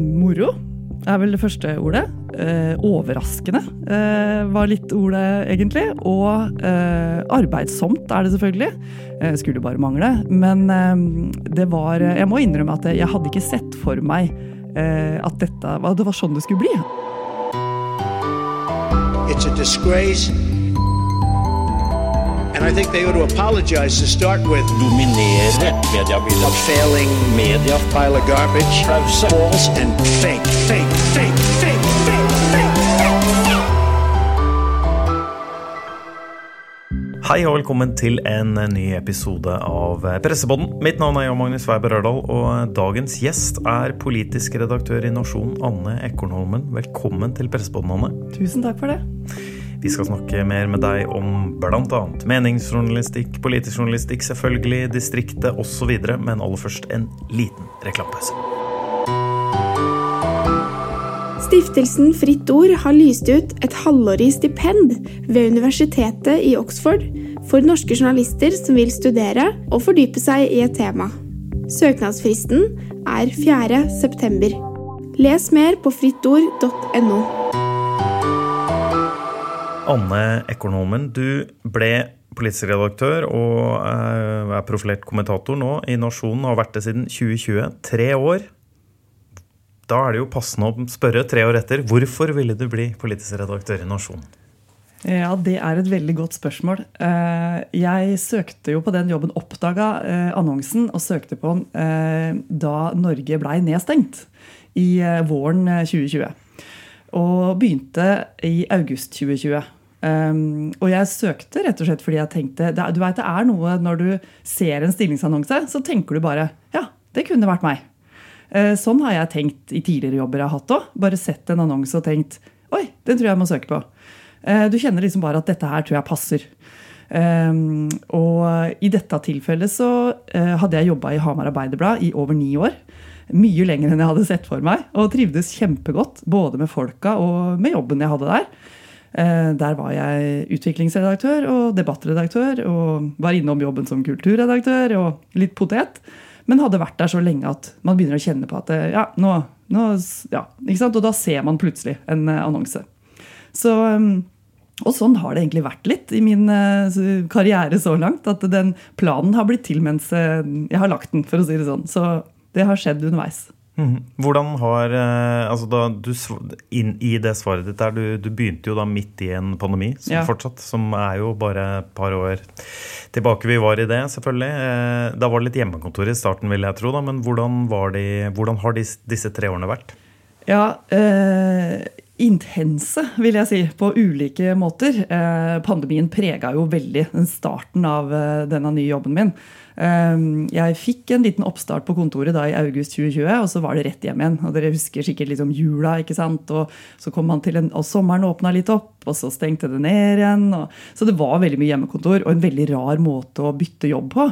Moro er vel det første ordet. Eh, overraskende eh, var litt ordet, egentlig. Og eh, arbeidsomt er det selvfølgelig. Eh, skulle bare mangle. Men eh, det var Jeg må innrømme at jeg hadde ikke sett for meg eh, at dette, det var sånn det skulle bli. It's a disgrace. Dominere mediebildet. A failing Media pile of garbage. Pause. False and fake, fake, fake, fake, fake, fake. Hei og velkommen til en ny episode av Pressepodden. Mitt navn er Jan Magnus Weiber Ørdal, og dagens gjest er politisk redaktør i Nasjon, Anne Ekornholmen. Velkommen til Pressepodden, Anne. Tusen takk for det. Vi skal snakke mer med deg om bl.a. meningsjournalistikk, politisk journalistikk, selvfølgelig, distriktet osv., men aller først en liten reklamepause. Stiftelsen Fritt Ord har lyst ut et halvårig stipend ved Universitetet i Oxford for norske journalister som vil studere og fordype seg i et tema. Søknadsfristen er 4. september. Les mer på frittord.no. Anne Ekornholmen, du ble politisk redaktør og eh, er profilert kommentator nå i Nasjonen har vært det siden 2020. Tre år. Da er det jo passende å spørre tre år etter hvorfor ville du bli politisk redaktør i Nasjonen? Ja, det er et veldig godt spørsmål. Eh, Jeg søkte jo på den jobben, oppdaga eh, annonsen og søkte på den da Norge blei nedstengt i våren eh, 2020. Og begynte i august 2020. Um, og jeg søkte rett og slett fordi jeg tenkte det, Du vet, det er noe når du ser en stillingsannonse, så tenker du bare ja, det kunne vært meg. Uh, sånn har jeg tenkt i tidligere jobber jeg har hatt òg. Bare sett en annonse og tenkt oi, den tror jeg må søke på. Uh, du kjenner liksom bare at dette her tror jeg passer. Um, og i dette tilfellet så uh, hadde jeg jobba i Hamar Arbeiderblad i over ni år. Mye lenger enn jeg hadde sett for meg, og trivdes kjempegodt. Både med folka og med jobben jeg hadde der. Eh, Der var jeg utviklingsredaktør og debattredaktør, og var innom jobben som kulturredaktør og litt potet. Men hadde vært der så lenge at man begynner å kjenne på at eh, ja, nå, nå ja, ikke sant? Og da ser man plutselig en eh, annonse. Så, um, og sånn har det egentlig vært litt i min karriere så langt. At den planen har blitt til mens jeg har lagt den, for å si det sånn. Så det har skjedd underveis. Mhm. Hvordan har eh, altså da du, inn I det svaret ditt der, du, du begynte jo da midt i en pandemi som Ja. fortsatt, som er jo bare et par år tilbake vi var i det, selvfølgelig. Eh, Da var det litt hjemmekontor i starten, vil jeg tro, da, men hvordan, var de, hvordan har de, disse tre årene vært? Ja, eh, intense, vil jeg si, på ulike måter. Eh, pandemien prega jo veldig starten av eh, denne nye jobben min. Eh, jeg fikk en liten oppstart på kontoret da i august 2020, og så var det rett hjem igjen. Og dere husker sikkert liksom jula, ikke sant? Og så kom man til en, og sommeren åpna litt opp, og så stengte det ned igjen. Og, så det var veldig mye hjemmekontor, og en veldig rar måte å bytte jobb på.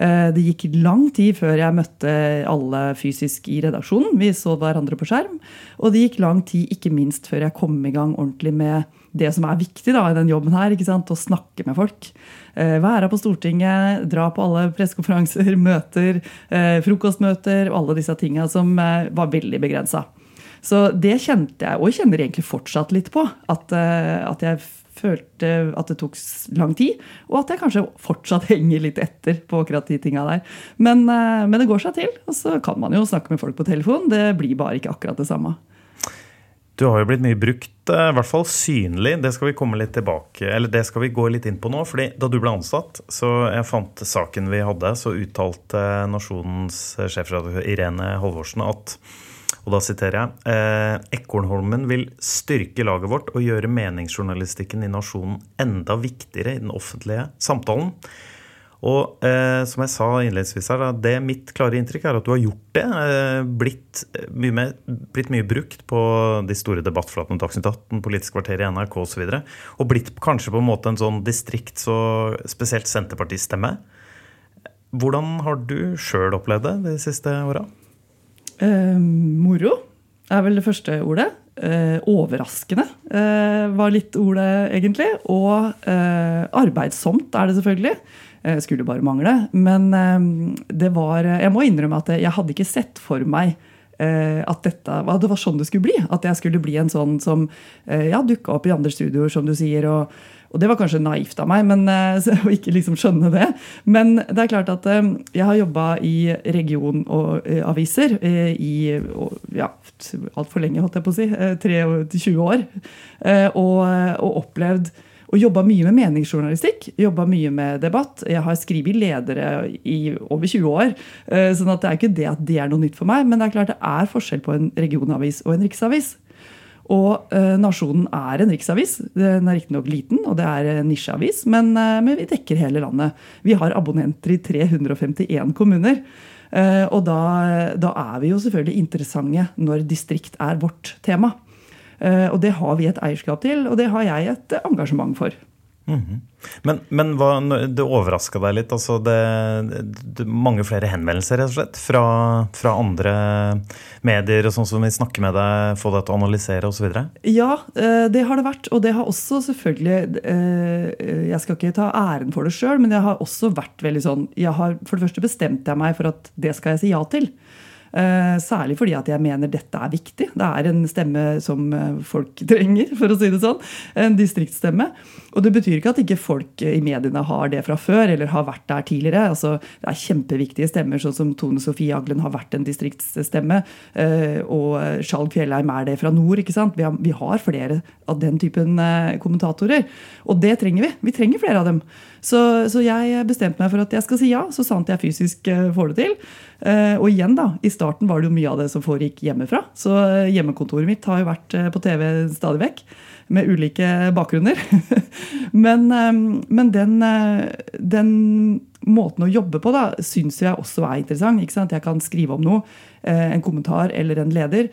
Eh, Det gikk lang tid før jeg møtte alle fysisk i redaksjonen. Vi så hverandre på skjerm. Og det gikk lang tid ikke minst før jeg kom i gang ordentlig med det som er viktig da, i den jobben her. Å snakke med folk. Eh, Være på Stortinget, dra på alle pressekonferanser, møter, eh, frokostmøter og alle disse tinga som eh, var veldig begrensa. Så det kjente jeg, og jeg kjenner egentlig fortsatt litt på. At, at jeg følte at det tok lang tid, og at jeg kanskje fortsatt henger litt etter på akkurat de tinga der. Men, men det går seg til, og så kan man jo snakke med folk på telefon. Det blir bare ikke akkurat det samme. Du har jo blitt mye brukt, eh, i hvert fall synlig. Det skal vi komme litt tilbake, eller det skal vi gå litt inn på nå. fordi Da du ble ansatt, så jeg fant saken vi hadde, så uttalte Nasjonens sjefredaktør Irene Halvorsen at og da siterer jeg eh, Ekornholmen vil styrke laget vårt og gjøre meningsjournalistikken i nasjonen enda viktigere i den offentlige samtalen. Og eh, som jeg sa innledningsvis her, det mitt klare inntrykk er at du har gjort det. Eh, blitt, mye mer, blitt mye brukt på de store debattflatene Dagsnytt 18, Politisk kvarter i NRK osv. Og, så og blitt kanskje på en måte en sånn distrikts- og spesielt Senterpartistemme. Hvordan har du sjøl opplevd det de siste åra? Eh, moro er vel det første ordet. Eh, overraskende eh, var litt ordet, egentlig. Og eh, arbeidsomt er det selvfølgelig. Eh, skulle bare mangle. Men eh, det var Jeg må innrømme at jeg hadde ikke sett for meg eh, at dette, det var sånn det skulle bli. At jeg skulle bli en sånn som eh, ja, dukka opp i andre studioer, som du sier. og og det var kanskje naivt av meg men, eh, å ikke liksom skjønne det. Men det er klart at eh, jeg har jobba i regionaviser eh, i ja, altfor lenge, holdt jeg på å si. eh, 23 år. eh, Og, og opplevd og jobba mye med meningsjournalistikk. Jobba mye med debatt. Jeg har skrevet ledere i over 20 år. eh, sånn at det er ikke det at det er noe nytt for meg, men det er klart det er forskjell på en regionavis og en riksavis. Og eh, Nasjonen er en riksavis. Den er riktignok liten, og det er en nisjeavis, men, eh, men vi dekker hele landet. Vi har abonnenter i 351 kommuner. Og da, da er vi jo selvfølgelig interessante når distrikt er vårt tema. Eh, og det har vi et eierskap til, og det har jeg et eh, engasjement for. Men, men hva, det overraska deg litt? altså det, det, Mange flere henvendelser rett og slett fra, fra andre medier og sånn som vil snakke med deg, få deg til å analysere osv.? Ja, eh, det har det vært. Og det har også selvfølgelig Jeg skal ikke ta æren for det sjøl, men jeg har også vært veldig sånn jeg har, For det første bestemte jeg meg for at det skal jeg si ja til. Eh, Særlig fordi at jeg mener dette er viktig. Det er en stemme som eh, folk trenger, for å si det sånn. En distriktsstemme. Og det betyr ikke at ikke folk i mediene har det fra før, eller har vært der tidligere. Altså, det er kjempeviktige stemmer, sånn som Tone Sofie Aglen har vært en distriktsstemme. eh, Og Skjalg Fjellheim er det fra nord. ikke sant? Vi har, flere av den typen kommentatorer. Og det trenger vi. Vi trenger flere av dem. Så, så jeg bestemte meg for at jeg skal si ja, så sant jeg fysisk får det til. Eh, Og igjen, da, i starten var det jo mye av det som foregikk hjemmefra. Så eh, hjemmekontoret mitt har jo vært eh, på TV stadig vekk. Med ulike bakgrunner. men men den, den måten å jobbe på da, syns jeg også er interessant. ikke sant? Jeg kan skrive om noe, en kommentar eller en leder,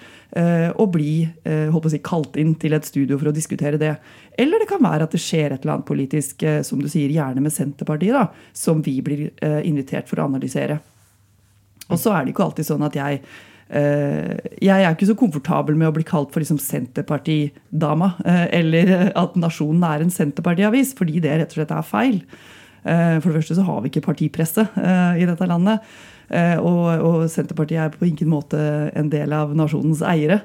og bli holdt å si, kalt inn til et studio for å diskutere det. Eller det kan være at det skjer et eller annet politisk, som du sier, gjerne med Senterpartiet, da, som vi blir invitert for å analysere. Og så er det ikke alltid sånn at jeg Uh, jeg er ikke så komfortabel med å bli kalt for liksom Senterpartidama. uh, Eller at Nasjonen er en Senterpartiavis, fordi det rett og slett er feil. Uh, For det første så har vi ikke partipresse i dette landet. Og, og Senterpartiet er på ingen måte en del av nasjonens eiere.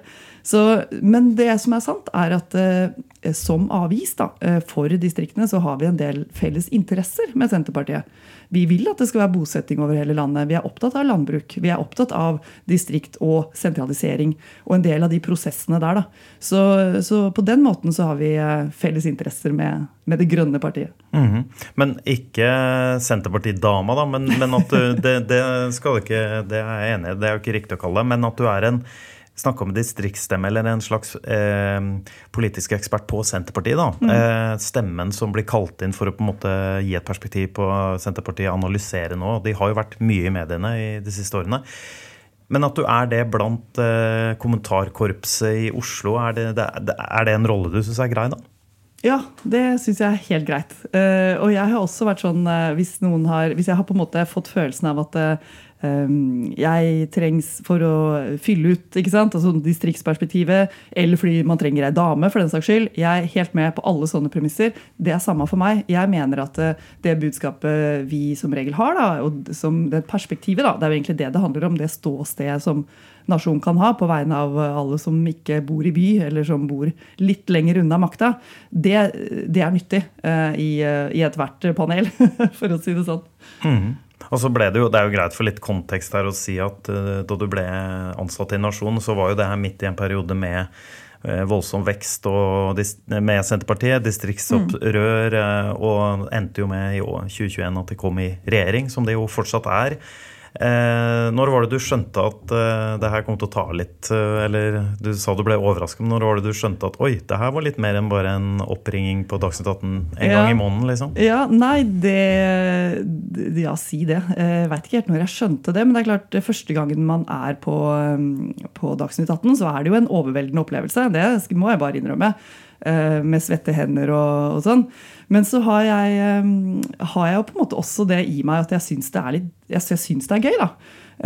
Så, men det som er sant, er at eh, som avis da, eh, for distriktene så har vi en del felles interesser med Senterpartiet. Vi vil at det skal være bosetting over hele landet. Vi er opptatt av landbruk. Vi er opptatt av distrikt og sentralisering. Og en del av de prosessene der. Da. Så, så på den måten så har vi eh, felles interesser med, med det grønne partiet. Mhm. Men ikke Senterparti-dama, da. Men, men at du det, det skal ikke Det er jeg enig i, det er jo ikke riktig å kalle det. Men at du er en Snakke om distriktsstemme eller en slags eh, politisk ekspert på Senterpartiet. da. Eh, stemmen som blir kalt inn for å på en måte gi et perspektiv på Senterpartiet, analysere nå. De har jo vært mye i mediene i de siste årene. Men at du er det blant eh, kommentarkorpset i Oslo, er det, det, er det en rolle du syns er grei, da? Ja, det syns jeg er helt greit. Eh, og jeg har også vært sånn eh, hvis, har, hvis jeg har på en måte fått følelsen av at eh, jeg trengs for å fylle ut ikke sant? Altså distriktsperspektivet, eller fordi man trenger ei dame, for den saks skyld. Jeg er helt med på alle sånne premisser. Det er samme for meg. Jeg mener at eh, det budskapet vi som regel har, da, og som det perspektivet, da, det er jo egentlig det det handler om, det ståstedet som nasjon kan ha på vegne av alle som ikke bor i by, eller som bor litt lenger unna makta, det, det er nyttig uh, i, uh, i ethvert panel, for å si det sånn. Og så ble Det jo, det er jo greit for litt kontekst her å si at uh, da du ble ansatt i Nasjon, så var jo det her midt i en periode med eh, voldsom vekst og med Senterpartiet, distriktsopprør, mm. og endte jo med i år 2021 at de kom i regjering, som det jo fortsatt er. Eh, når var det du skjønte at eh, det her kom til å ta litt eh, Eller du sa du ble overrasket, men når var det du skjønte at oi, det her var litt mer enn bare en oppringing på Dagsnytt 18 en Ja. gang i måneden, liksom? Ja, nei, det Ja, si det. Jeg veit ikke helt når jeg skjønte det, men det er klart, første gangen man er på, um, på Dagsnytt 18, så er det jo en overveldende opplevelse. Det må jeg bare innrømme. Eh, Med svette hender og, og sånn. Men så har jeg, um, har jeg jo på en måte også det i meg at jeg syns det er litt jeg, jeg syns det er gøy, da.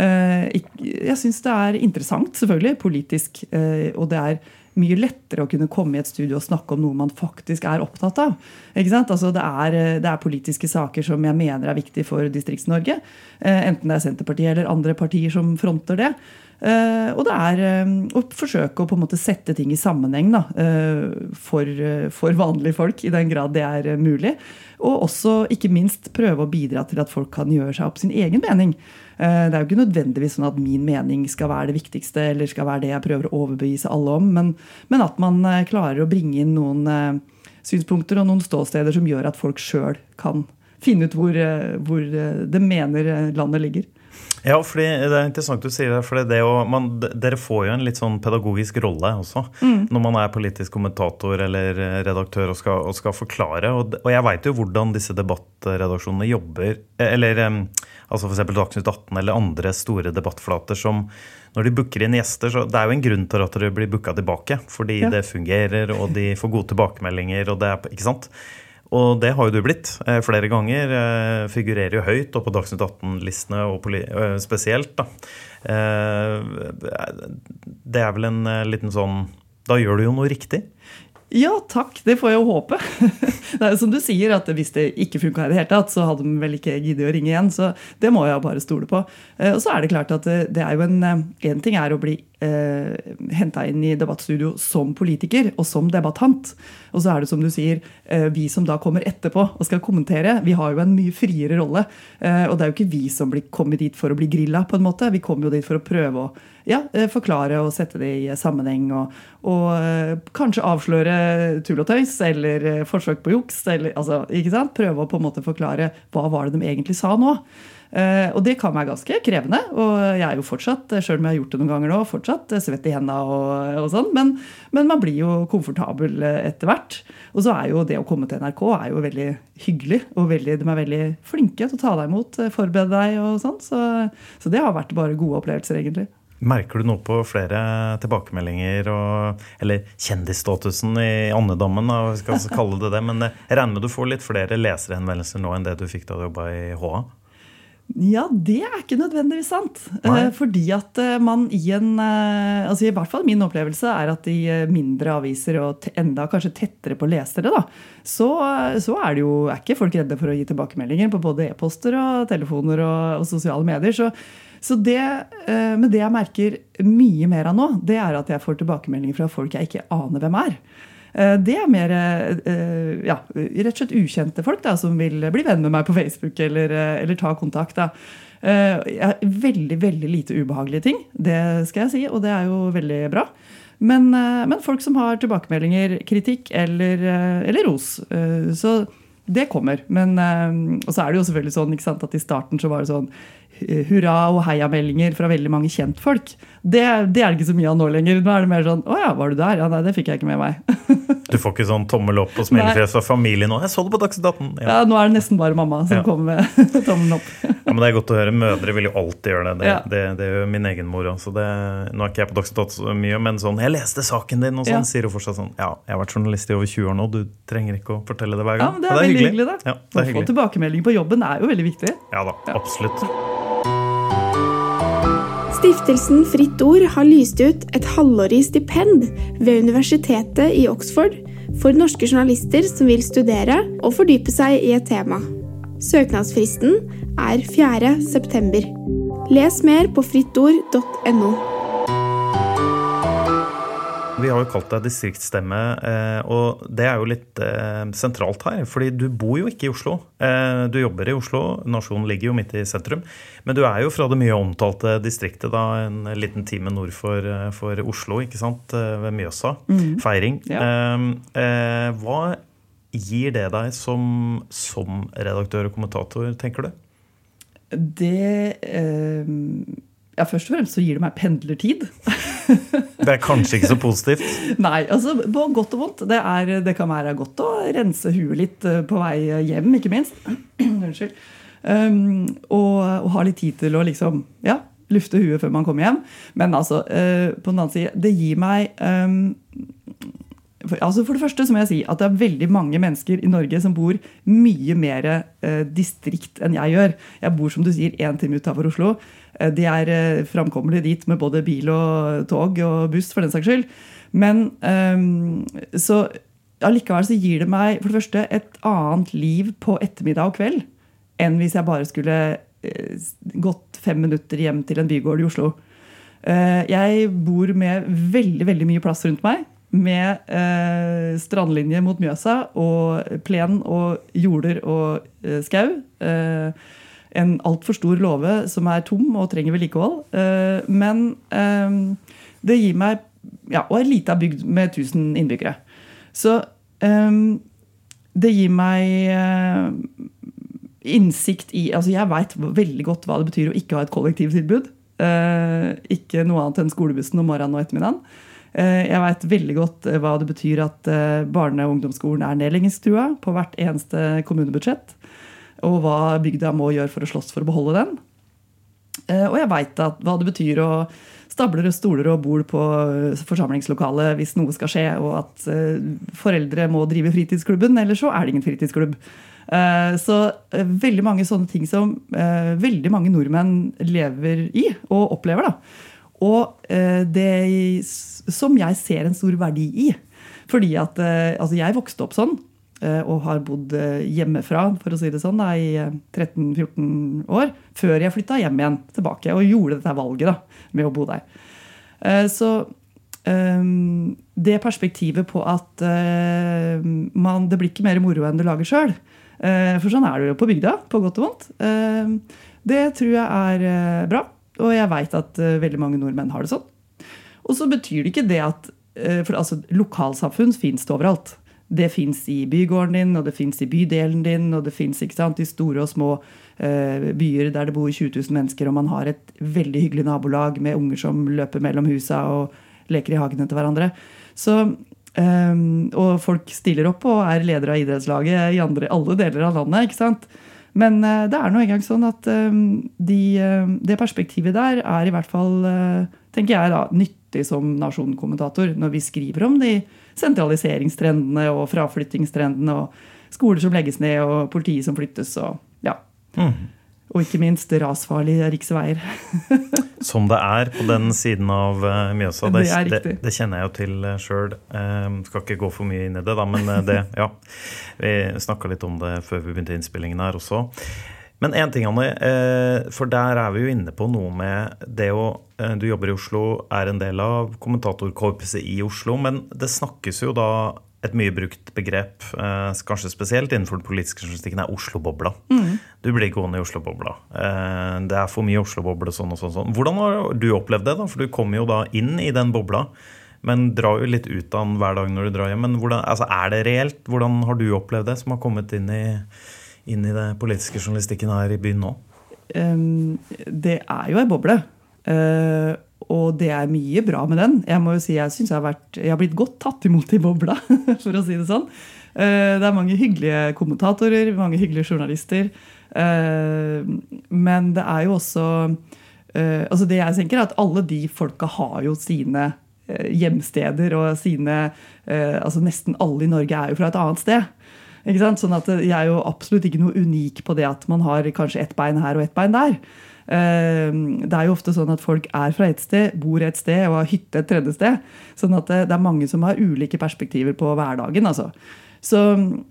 Eh, jeg syns det er interessant, selvfølgelig, politisk. eh, og det er mye lettere å kunne komme i et studio og snakke om noe man faktisk er opptatt av. Altså, det, er, eh, det er politiske saker som jeg mener er viktig for Distrikts-Norge. Eh, enten det er Senterpartiet eller andre partier som fronter det. Eh, og det er eh, å forsøke å på en måte sette ting i sammenheng da, eh, for, for vanlige folk, i den grad det er mulig. Og også ikke minst prøve å bidra til at folk kan gjøre seg opp sin egen mening. Det er jo ikke nødvendigvis sånn at min mening skal være det viktigste, eller skal være det jeg prøver å overbevise alle om, men, men at man klarer å bringe inn noen synspunkter og noen ståsteder som gjør at folk sjøl kan finne ut hvor, hvor det mener landet ligger. Ja, fordi det er interessant du sier det. For det å, man, dere får jo en litt sånn pedagogisk rolle også. Når man er politisk kommentator eller eh, redaktør og skal, og skal forklare. Og, og jeg veit jo hvordan disse debattredaksjonene jobber. eh, Eller eh, altså f.eks. Dagsnytt 18 eller andre store debattflater som når de booker inn gjester, så Det er jo en grunn til at dere blir booka tilbake. Fordi Ja. det fungerer, og de får gode tilbakemeldinger. og det er, ikke sant? Og det har jo du blitt eh, flere ganger. Eh, figurerer jo høyt og på Dagsnytt 18-listene og eh, spesielt. da. Det er vel en liten sånn Da gjør du jo noe riktig. Ja, takk. Det får jeg jo håpe. Det er jo som du sier, at hvis det ikke funka i det hele tatt, så hadde de vel ikke giddet å ringe igjen. Så det må jeg bare stole på. Eh, Og så er det klart at det, det er jo en Én ting er å bli eh, henta inn i debattstudio som politiker og som debattant. Og så er det som du sier, eh, vi som da kommer etterpå og skal kommentere, vi har jo en mye friere rolle. Eh, og det er jo ikke vi som blir kommet dit for å bli grilla, på en måte. Vi kommer jo dit for å prøve å ja, eh, forklare og sette det i sammenheng. Og, og eh, kanskje avsløre tull og tøys eller eh, forsøk på juks. Eller, altså, ikke sant? Prøve å på en måte forklare hva var det de egentlig sa nå. Eh, og det kan være ganske krevende. Og jeg er jo fortsatt, selv om jeg har gjort det noen ganger nå, fortsatt eh, svett i hendene og, og sånn. Men, men man blir jo komfortabel eh, etter hvert. Og så er jo det å komme til NRK er jo veldig hyggelig. Og veldig, de er veldig flinke til å ta deg imot, eh, forberede deg og sånn. Så, så det har vært bare gode opplevelser, egentlig. Merker du noe på flere tilbakemeldinger og Eller kjendisstatusen i andedammen, da, vi skal kalle det det. Men eh, jeg regner med du får litt flere leserhenvendelser nå enn det du fikk da du jobba i HA? Ja, det er ikke nødvendigvis sant. Nei. Eh, Fordi at eh, man i en altså I hvert fall min opplevelse er at i mindre aviser og enda kanskje tettere på lesere, da, så, så er det jo er ikke folk redde for å gi tilbakemeldinger på både e-poster og telefoner og, og sosiale medier. Så, så det, eh, men det jeg merker mye mer av nå, det er at jeg får tilbakemeldinger fra folk jeg ikke aner hvem er. Eh, Det er mer eh, ja, rett og slett ukjente folk da, som vil bli venn med meg på Facebook eller, eller ta kontakt. Da. Veldig veldig lite ubehagelige ting, det skal jeg si, og det er jo veldig bra. Men, men folk som har tilbakemeldinger, kritikk eller, eller ros. Så det kommer. Men, og så er det jo selvfølgelig sånn ikke sant, at i starten så var det sånn hurra og heiameldinger fra veldig mange kjentfolk. Det, det er det ikke så mye av nå lenger. Nå er det mer sånn Å ja, var du der? Ja, nei, det fikk jeg ikke med meg. Du får ikke sånn tommel opp og smilefjes fra familien nå? 'Jeg så det på Dagsnytt 18'. Ja. Ja, Nå er det nesten bare mamma som Ja. kommer med tommelen opp. Ja, men Det er godt å høre. Mødre vil jo alltid gjøre det. Det, Ja. det, det gjør min egen mor også. Det, nå er ikke jeg på Dagsnytt så mye, men sånn 'Jeg leste saken din', og sånn, Ja. sier hun fortsatt sånn 'Ja, jeg har vært journalist i over 20 år nå, du trenger ikke å fortelle det hver Ja, gang'. men Det er veldig hyggelig, da. Ja, det Å er få tilbakemelding på jobben er jo veldig viktig. Ja da, Ja. absolutt. Stiftelsen Fritt Ord har lyst ut et halvårig stipend ved universitetet i Oxford for norske journalister som vil studere og fordype seg i et tema. Søknadsfristen er 4. september. Les mer på frittord.no. Vi har jo kalt deg distriktsstemme, eh, og det er jo litt eh, sentralt her. fordi du bor jo ikke i Oslo. Eh, Du jobber i Oslo, nasjonen ligger jo midt i sentrum. Men du er jo fra det mye omtalte distriktet, da, en liten time nord for, for Oslo, ikke sant? Ved Mjøsa. Feiring. Ja. Hva gir det deg som, som redaktør og kommentator, tenker du? Det eh, Ja, først og fremst så gir det meg pendlertid. Det er kanskje ikke så positivt. Nei, altså på godt og vondt. Det, er, det kan være godt å rense huet litt eh, på vei hjem, ikke minst. Unnskyld. Um, og, og ha litt tid til å liksom ja, lufte huet før man kommer hjem. Men altså, eh, på den annen side, det gir meg um, altså for det første så må jeg si at det er veldig mange mennesker i Norge som bor mye mer eh, distrikt enn jeg gjør. Jeg bor som du sier, én time utafor Oslo. Eh, De er eh, framkommelige dit med både bil og tog og buss, for den saks skyld. Men eh, så allikevel så gir det meg for det første et annet liv på ettermiddag og kveld enn hvis jeg bare skulle eh, gått fem minutter hjem til en bygård i Oslo. Eh, Jeg bor med veldig veldig mye plass rundt meg. Med eh, strandlinje mot Mjøsa og plen og jorder og eh, skau. Eh, en altfor stor låve som er tom og trenger vedlikehold. Eh, men eh, det gir meg ja, Og ei lita bygd med 1000 innbyggere. Så eh, det gir meg eh, innsikt i altså Jeg veit veldig godt hva det betyr å ikke ha et kollektivtilbud. Ikke noe annet enn skolebussen om morgenen og ettermiddagen. Eh, jeg veit veldig godt eh, hva det betyr at eh, barne- og ungdomsskolen er nedleggingstrua på hvert eneste kommunebudsjett. Og hva bygda må gjøre for å slåss for å beholde den. Og jeg veit hva det betyr å stable stoler og bord på forsamlingslokalet hvis noe skal skje, og at foreldre må drive fritidsklubben, eller så er det ingen fritidsklubb. Så veldig mange sånne ting som veldig mange nordmenn lever i og opplever. da. Og eh, det som jeg ser en stor verdi i. Fordi at eh, altså jeg vokste opp sånn eh, og har bodd hjemmefra for å si det sånn, da, i eh, 13-14 år. Før jeg flytta hjem igjen tilbake og gjorde dette valget da, med å bo der. Så eh, det perspektivet på at man, det blir ikke mer moro enn du lager sjøl. For sånn er det jo på bygda, på godt og vondt. Eh, Det tror jeg er bra. Og jeg veit at eh, veldig mange nordmenn har det sånn. Og så betyr det ikke det at eh, For altså, lokalsamfunn fins det overalt. Det fins i bygården din, og det fins i bydelen din, og det fins i store og små eh, byer der det bor 20 000 mennesker, og man har et veldig hyggelig nabolag med unger som løper mellom husa og leker i hagene til hverandre. Så, og folk stiller opp og er ledere av idrettslaget i andre, alle deler av landet. ikke sant? Men eh, det er nå engang sånn at eh, de, eh, det perspektivet der er i hvert fall, tenker jeg da, nyttig som nasjonkommentator når vi skriver om de sentraliseringstrendene og fraflyttingstrendene og skoler som legges ned og politiet som flyttes og ja. Og ikke minst rasfarlige riksveier. Som det er på den siden av eh, Mjøsa. Det, Det det, kjenner jeg jo til sjøl. skal ikke gå for mye inn i det, da, men eh, det, ja. Vi snakka litt om det før vi begynte innspillingen her også. Men én ting, Anne. eh, For der er vi jo inne på noe med det å eh, Du jobber i Oslo, er en del av kommentatorkorpset i Oslo, men det snakkes jo da et mye brukt begrep, eh, kanskje spesielt innenfor den politiske journalistikken, er Oslo-bobla. Du blir gående i Oslo-bobla. Eh, Det er for mye Oslo-boble sånn og sånn. sånn. Hvordan har du opplevd det? da? For du kommer jo da inn i den bobla, men drar jo litt ut av den hver dag når du drar hjem. Men hvordan, altså, er det reelt? Hvordan har du opplevd det, som har kommet inn i, inn i det politiske journalistikken her i byen nå? Um, det er jo ei boble. Eh, og det er mye bra med den. Jeg må jo si, jeg synes jeg jeg har blitt godt tatt imot i bobla, for å si det sånn. Eh, det er mange hyggelige kommentatorer, mange hyggelige journalister. Eh, men det er jo også eh, altså Det jeg tenker, er at alle de folka har jo sine hjemsteder og sine altså Nesten alle i Norge er jo fra et annet sted. Ikke sant? Sånn at Jeg er jo absolutt ikke noe unik på det at man har kanskje ett bein her og ett bein der. Eh, Det er jo ofte sånn at folk er fra et sted, bor et sted og har hytte et tredje sted. Sånn at det det er mange som har ulike perspektiver på hverdagen. altså. Så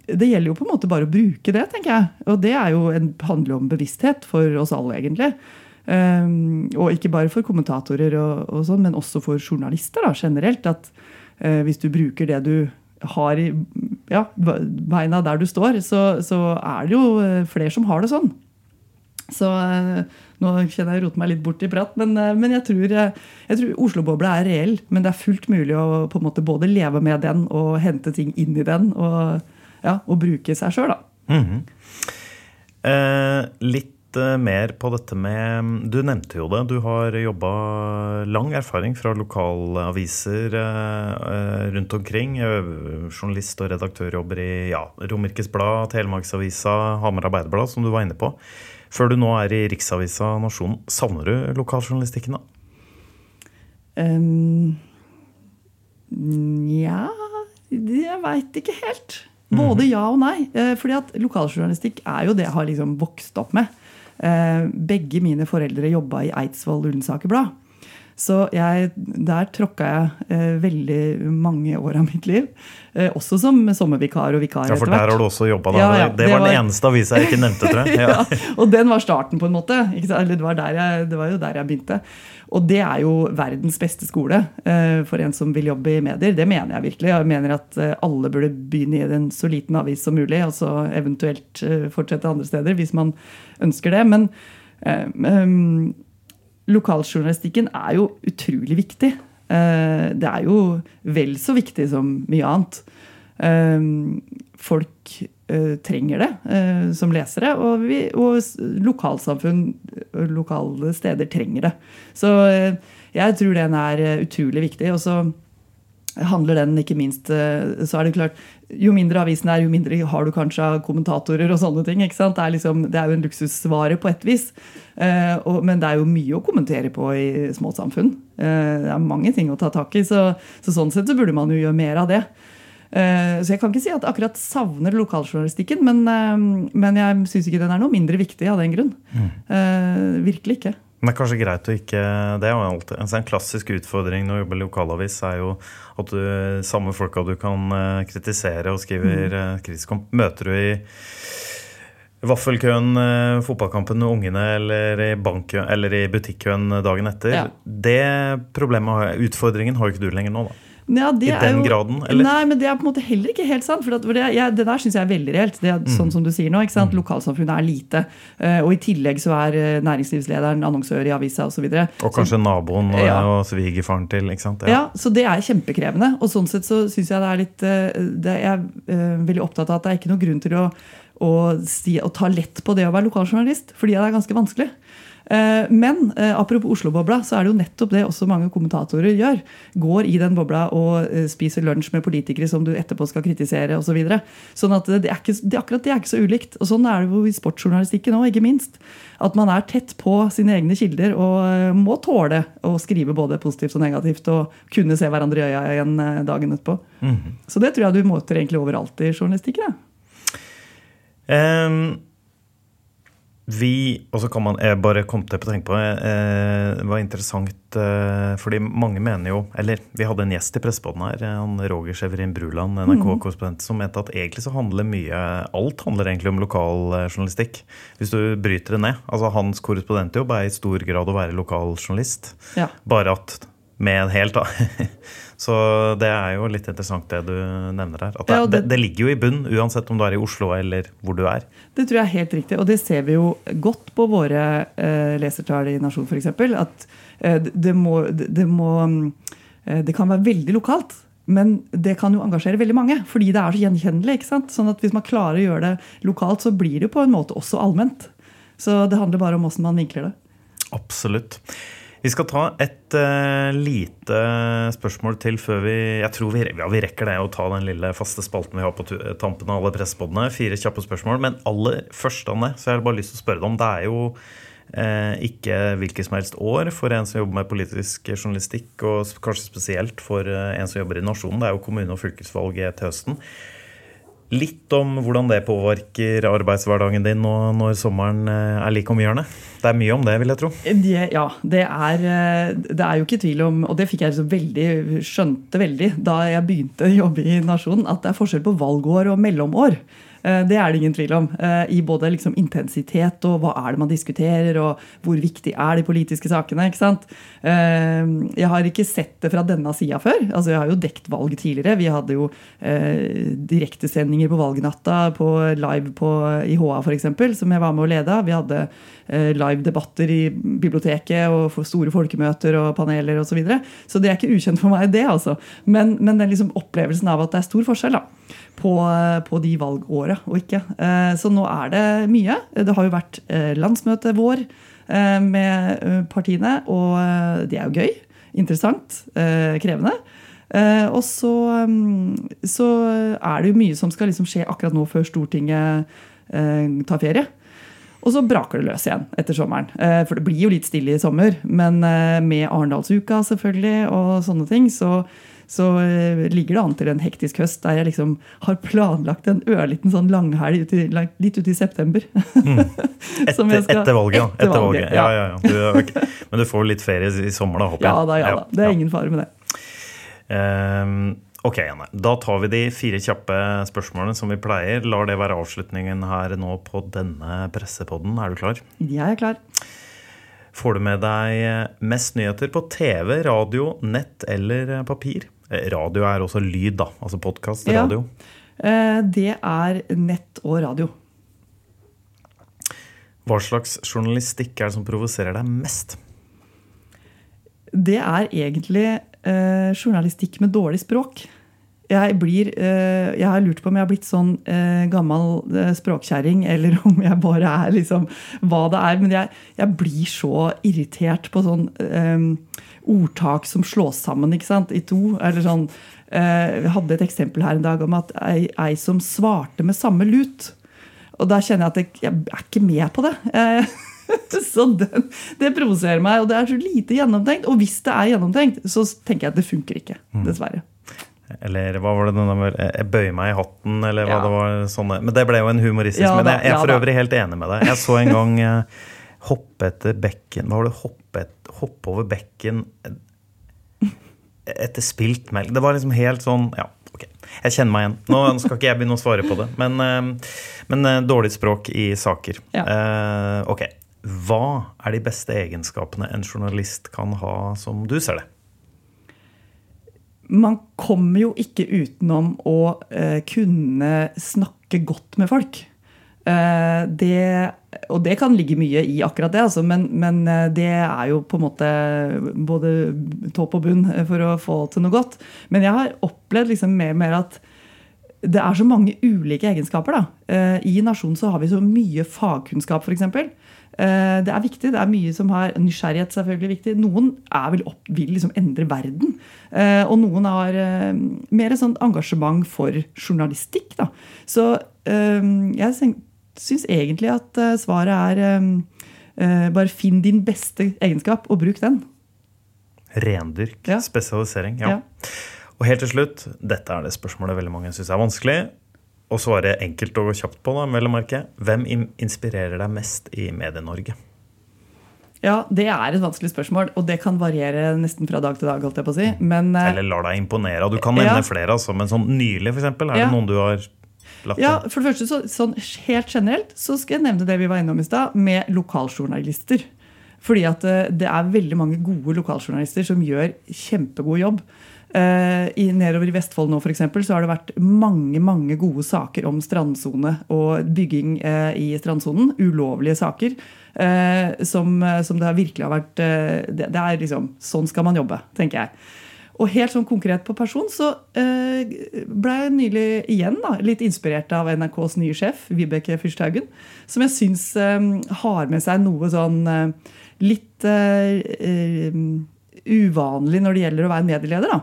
det gjelder jo på en måte bare å bruke det, tenker jeg. Og det en, handler jo om bevissthet for oss alle, egentlig. Um, og ikke bare for kommentatorer, og, og sånn, men også for journalister da, generelt. At uh, hvis du bruker det du har i ja, beina der du står, så, så er det jo eh, flere som har det sånn. Så eh, nå kjenner jeg roter meg litt bort i prat, men, eh, men jeg tror, eh, tror Oslo-bobla er reell. Men det er fullt mulig å på en måte både leve med den og hente ting inn i den. Og, ja, og bruke seg sjøl, da. Eh, litt eh, mer på dette med Du nevnte jo det. Du har jobba lang erfaring fra lokalaviser rundt omkring. Journalist- og redaktørjobber i ja, Romerikes Blad, Telemarksavisa, Hamar Arbeiderblad, som du var inne på. Før du nå er i Riksavisa Nasjonen. Savner du lokaljournalistikken, da? Um, Nja Jeg veit ikke helt. Både ja og nei. Eh, Fordi at lokaljournalistikk er jo det jeg har liksom vokst opp med. Eh, begge mine foreldre jobba i Eidsvoll Ullensaker Blad. Så jeg, der tråkka jeg eh, veldig mange år av mitt liv. Eh, også som sommervikar og vikar Ja, for der har du også jobba. Ja, ja, det, det var den eneste avisa jeg ikke nevnte, tror jeg. Ja. ja, og den var starten, på en måte. Eller det var, der jeg, det var jo der jeg begynte. Og det er jo verdens beste skole eh, for en som vil jobbe i medier. Det mener jeg virkelig. Jeg mener at eh, alle burde begynne i en så liten avis som mulig, og så eventuelt eh, fortsette andre steder hvis man ønsker det. Men eh, lokaljournalistikken er jo utrolig viktig. Eh, det er jo vel så viktig som mye annet. Eh, folk eh, trenger det som lesere, og, vi, og lokalsamfunn, lokale steder trenger det. Så jeg tror den er utrolig viktig. Og så handler den ikke minst eh, så er det klart, Jo mindre avisen er, jo mindre har du kanskje av kommentatorer og sånne ting. ikke sant? Det er, liksom, det er jo en luksusvare på et vis. Eh, og, men det er jo mye å kommentere på i små samfunn. Eh, det er mange ting å ta tak i. Så, så sånn sett så burde man jo gjøre mer av det. Eh, Så jeg kan ikke si at akkurat savner lokaljournalistikken, men, eh, men jeg syns ikke den er noe mindre viktig av den grunn. Eh, Virkelig ikke. Men det er kanskje greit å ikke Det er jo alltid altså En klassisk utfordring når du jobber i lokalavis, er jo at du samme folka du kan eh, kritisere og skriver mm. kritisk om, møter du i vaffelkøen, eh, fotballkampen med ungene eller i, bankkø, eller i butikkøen dagen etter. Ja. Det problemet, utfordringen har jo ikke du lenger nå, da. Ja, det I den jo- graden, eller? Nei, men det er på en måte heller ikke helt sant. For, at, for det, jeg, det der syns jeg er veldig reelt. Det er Mm. sånn som du sier nå. ikke sant? Lokalsamfunnet er lite. Eh, og i tillegg så er eh, næringslivslederen annonsør i avisa osv. Og kanskje naboen og, Ja. og svigerfaren til. ikke sant? Ja, så det er kjempekrevende. Og sånn sett så syns jeg det er litt det Jeg er veldig opptatt av at det er ikke noen grunn til å, å, si, å ta lett på det å være lokaljournalist, fordi det er ganske vanskelig. Eh, Men eh, apropos Oslo-bobla, så er det jo nettopp det også mange kommentatorer gjør. Går i den bobla og eh, spiser lunsj med politikere som du etterpå skal kritisere osv. Så videre. sånn at det er ikke, det, akkurat det er ikke så ulikt. Og sånn er det jo i sportsjournalistikken òg, ikke minst. At man er tett på sine egne kilder og må tåle å skrive både positivt og negativt og kunne se hverandre i øya igjen dagen etterpå. Så det tror jeg du møter egentlig overalt i journalistikken. Ja. Ehm, vi, og så kan man jeg bare kom til å tenke på eh, Det var interessant eh, fordi mange mener jo Eller vi hadde en gjest i Pressepodden her, eh, han Roger Severin Bruland, NRK-korrespondent, som mente at egentlig så handler mye Alt handler egentlig om lokaljournalistikk. Hvis du bryter det ned. Altså Hans korrespondentjobb er i stor grad å være lokaljournalist. Ja. Bare at med en helt. Så det er jo litt interessant det du nevner her. At det, Ja, det, det- ligger jo i bunn, uansett om du er i Oslo eller hvor du er. Det tror jeg er helt riktig, og det ser vi jo godt på våre eh, lesertall i Nasjon f.eks. At eh, det- må, det, må eh, Det kan være veldig lokalt. Men det kan jo engasjere veldig mange, fordi det er så gjenkjennelig. ikke sant? Sånn at Hvis man klarer å gjøre det lokalt, så blir det jo på en måte også allment. Så det handler bare om åssen man vinkler det. Absolutt. Vi skal ta et uh, lite spørsmål til før vi Jeg tror vi, ja, vi rekker det å ta den lille faste spalten vi har på tampen av alle presspodene. Fire kjappe spørsmål. Men aller først, Anne, så jeg har bare lyst til å spørre deg om Det er jo uh, ikke hvilket som helst år for en som jobber med politisk journalistikk, og kanskje spesielt for uh, en som jobber i Nasjonen. Det er jo kommune- og fylkesvalget til høsten. Litt om hvordan det påvirker arbeidshverdagen din nå når sommeren eh, er like om hjørnet. Det er mye om det, vil jeg tro. Det, ja, det er, eh, det er jo ikke tvil om, og det fikk jeg veldig, skjønte veldig da jeg begynte å jobbe i Nasjonen, at det er forskjell på valgår og mellomår. Eh, Det er det ingen tvil om. eh, I både liksom intensitet og hva er det man diskuterer, og hvor viktig er de politiske sakene. ikke sant? Eh, Jeg har ikke sett det fra denne sida før. Altså, Jeg har jo dekt valg tidligere. Vi hadde jo direktesendinger på valgnatta på live på, i HA f.eks., som jeg var med å lede. Vi hadde eh, live debatter i biblioteket og store folkemøter og paneler osv. Så, videre. så det er ikke ukjent for meg, det. altså. Men, men den liksom opplevelsen av at det er stor forskjell da, på, på de valgåra og ikke. Eh, Så nå er det mye. Det har jo vært eh, landsmøte vår eh, med eh, partiene, og eh, det er jo gøy. Interessant. eh, Krevende. Eh, Og så, mm, så er det jo mye som skal liksom skje akkurat nå før Stortinget eh, tar ferie. Og så braker det løs igjen etter sommeren. Eh, For det blir jo litt stille i sommer. Men eh, med Arendalsuka selvfølgelig og sånne ting, så, så eh, ligger det an til en hektisk høst der jeg liksom har planlagt en ørliten sånn langhelg ut i- litt ut i september. Som Etter, skal- etter valget, etter Etter valget. Ja, ja, ja. Du, okay. Men du får litt ferie i sommer, da, håper jeg. Ja da, ja da. Det er ingen fare med det. Ehm, ok, Janne. Da tar vi de fire kjappe spørsmålene som vi pleier. Lar det være avslutningen her nå på denne pressepodden. Er du klar? Jeg er klar. Får du med deg mest nyheter på TV, radio, nett eller papir? Eh, Radio er også lyd, da. Altså podkast, Ja. radio. Eh, Det er nett og radio. Hva slags journalistikk er det som provoserer deg mest? Det er egentlig eh, journalistikk med dårlig språk. Jeg, blir, eh, jeg har lurt på om jeg har blitt sånn eh, gammel eh, språkkjerring, eller om jeg bare er liksom hva det er. Men jeg, jeg blir så irritert på sånn eh, ordtak som slås sammen ikke sant, i to. Eller sånn eh, Jeg hadde et eksempel her en dag om at ei, ei som svarte med samme lut. Og da kjenner jeg at jeg, jeg er ikke med på det. Eh, så den, det provoserer meg, og det er så lite gjennomtenkt. Og hvis det er gjennomtenkt, så tenker jeg at det funker ikke. Dessverre. Eller hva var det den der Jeg bøyer meg i hatten, eller hva Ja. det var sånne Men det ble jo en humoristisk. Ja men da, jeg, er ja for øvrig helt enig med deg. Jeg så en gang eh, hoppe etter bekken Hva var det? Hoppe, hoppe over bekken etter spilt melk. Det var liksom helt sånn Ja, ok. Jeg kjenner meg igjen. Nå skal ikke jeg begynne å svare på det, men, eh, men eh, dårlig språk i saker. Ja. Eh, ok. Hva er de beste egenskapene en journalist kan ha, som du ser det? Man kommer jo ikke utenom å eh, kunne snakke godt med folk. Eh, det, og det kan ligge mye i akkurat det, altså, men, men eh, det er jo på en måte både topp og bunn for å få til noe godt. Men jeg har opplevd liksom mer og mer at det er så mange ulike egenskaper. Da. I Nasjonen så har vi så mye fagkunnskap, f.eks. Eh, Det er viktig. Det er mye som har nysgjerrighet selvfølgelig viktig. Noen er vel opp, vil liksom endre verden. Eh, Og noen har eh, mer sånn engasjement for journalistikk. Da. Så jeg syns egentlig at svaret er bare finn din beste egenskap og bruk den. Rendyrk. Ja. Spesialisering. Ja. Ja. Og helt til slutt, dette er det spørsmålet veldig mange syns er vanskelig å svare enkelt og kjapt på. da, vel å merke. Hvem inspirerer deg mest i Medie-Norge? Ja, det er et vanskelig spørsmål, og det kan variere nesten fra dag til dag. holdt jeg på å si. Men, eh, Eller lar deg imponere? Du kan nevne Ja. flere, altså, men sånn nylig, eksempel, er Ja. det noen du har lagt Ja, for det første, så, sånn Helt generelt så skal jeg nevne det vi var innom i stad, med lokaljournalister. Fordi at eh, det er veldig mange gode lokaljournalister som gjør kjempegod jobb. Eh, i, nedover i Vestfold nå for eksempel, så har det vært mange mange gode saker om strandsone og bygging eh, i strandsonen. Ulovlige saker. Eh, som, som det virkelig har vært det, det er liksom, Sånn skal man jobbe, tenker jeg. Og helt sånn konkret på person så ble jeg nylig igjen da, litt inspirert av NRKs nye sjef, Vibeke Fyrsthaugen, som jeg syns har med seg noe sånn litt eh, uh, uvanlig når det gjelder å være medieleder. da.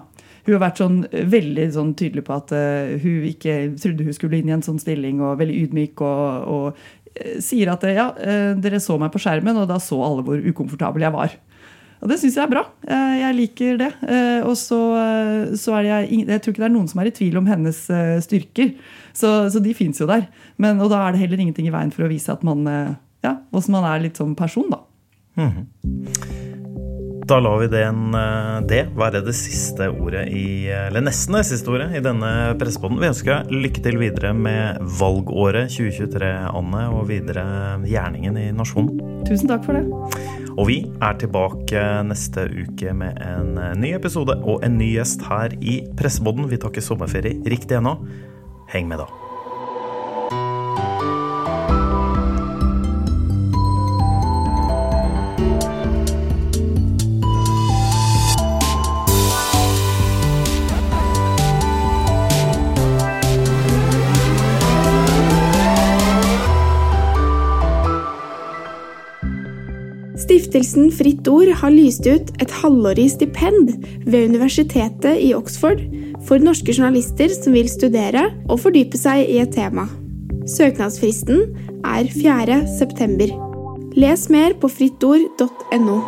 Hun har vært sånn veldig sånn tydelig på at uh, hun ikke trodde hun skulle inn i en sånn stilling, og veldig ydmyk. og, og eh, sier at eh, ja, eh, dere så meg på skjermen, og da så alle hvor ukomfortabel jeg var. Og det syns jeg er bra. Eh, Jeg liker det. Eh, Og så, eh, så er jeg, jeg tror ikke det er noen som er i tvil om hennes eh, styrker. Så, så de fins jo der. Men, og da er det heller ingenting i veien for å vise at man eh, ja, hvordan man er litt som person, da. Da lar vi den, eh, det være det siste ordet i Eller nesten det siste ordet i denne pressepodden. Vi ønsker lykke til videre med valgåret 2023, Anne, og videre gjerningen i Nasjonen. Tusen takk for det. Og vi er tilbake neste uke med en eh, ny episode og en ny gjest her i Pressepodden. Vi tar ikke sommerferie riktig ennå. Heng med, da. Stiftelsen Fritt Ord har lyst ut et halvårig stipend ved universitetet i Oxford for norske journalister som vil studere og fordype seg i et tema. Søknadsfristen er 4. september. Les mer på frittord.no.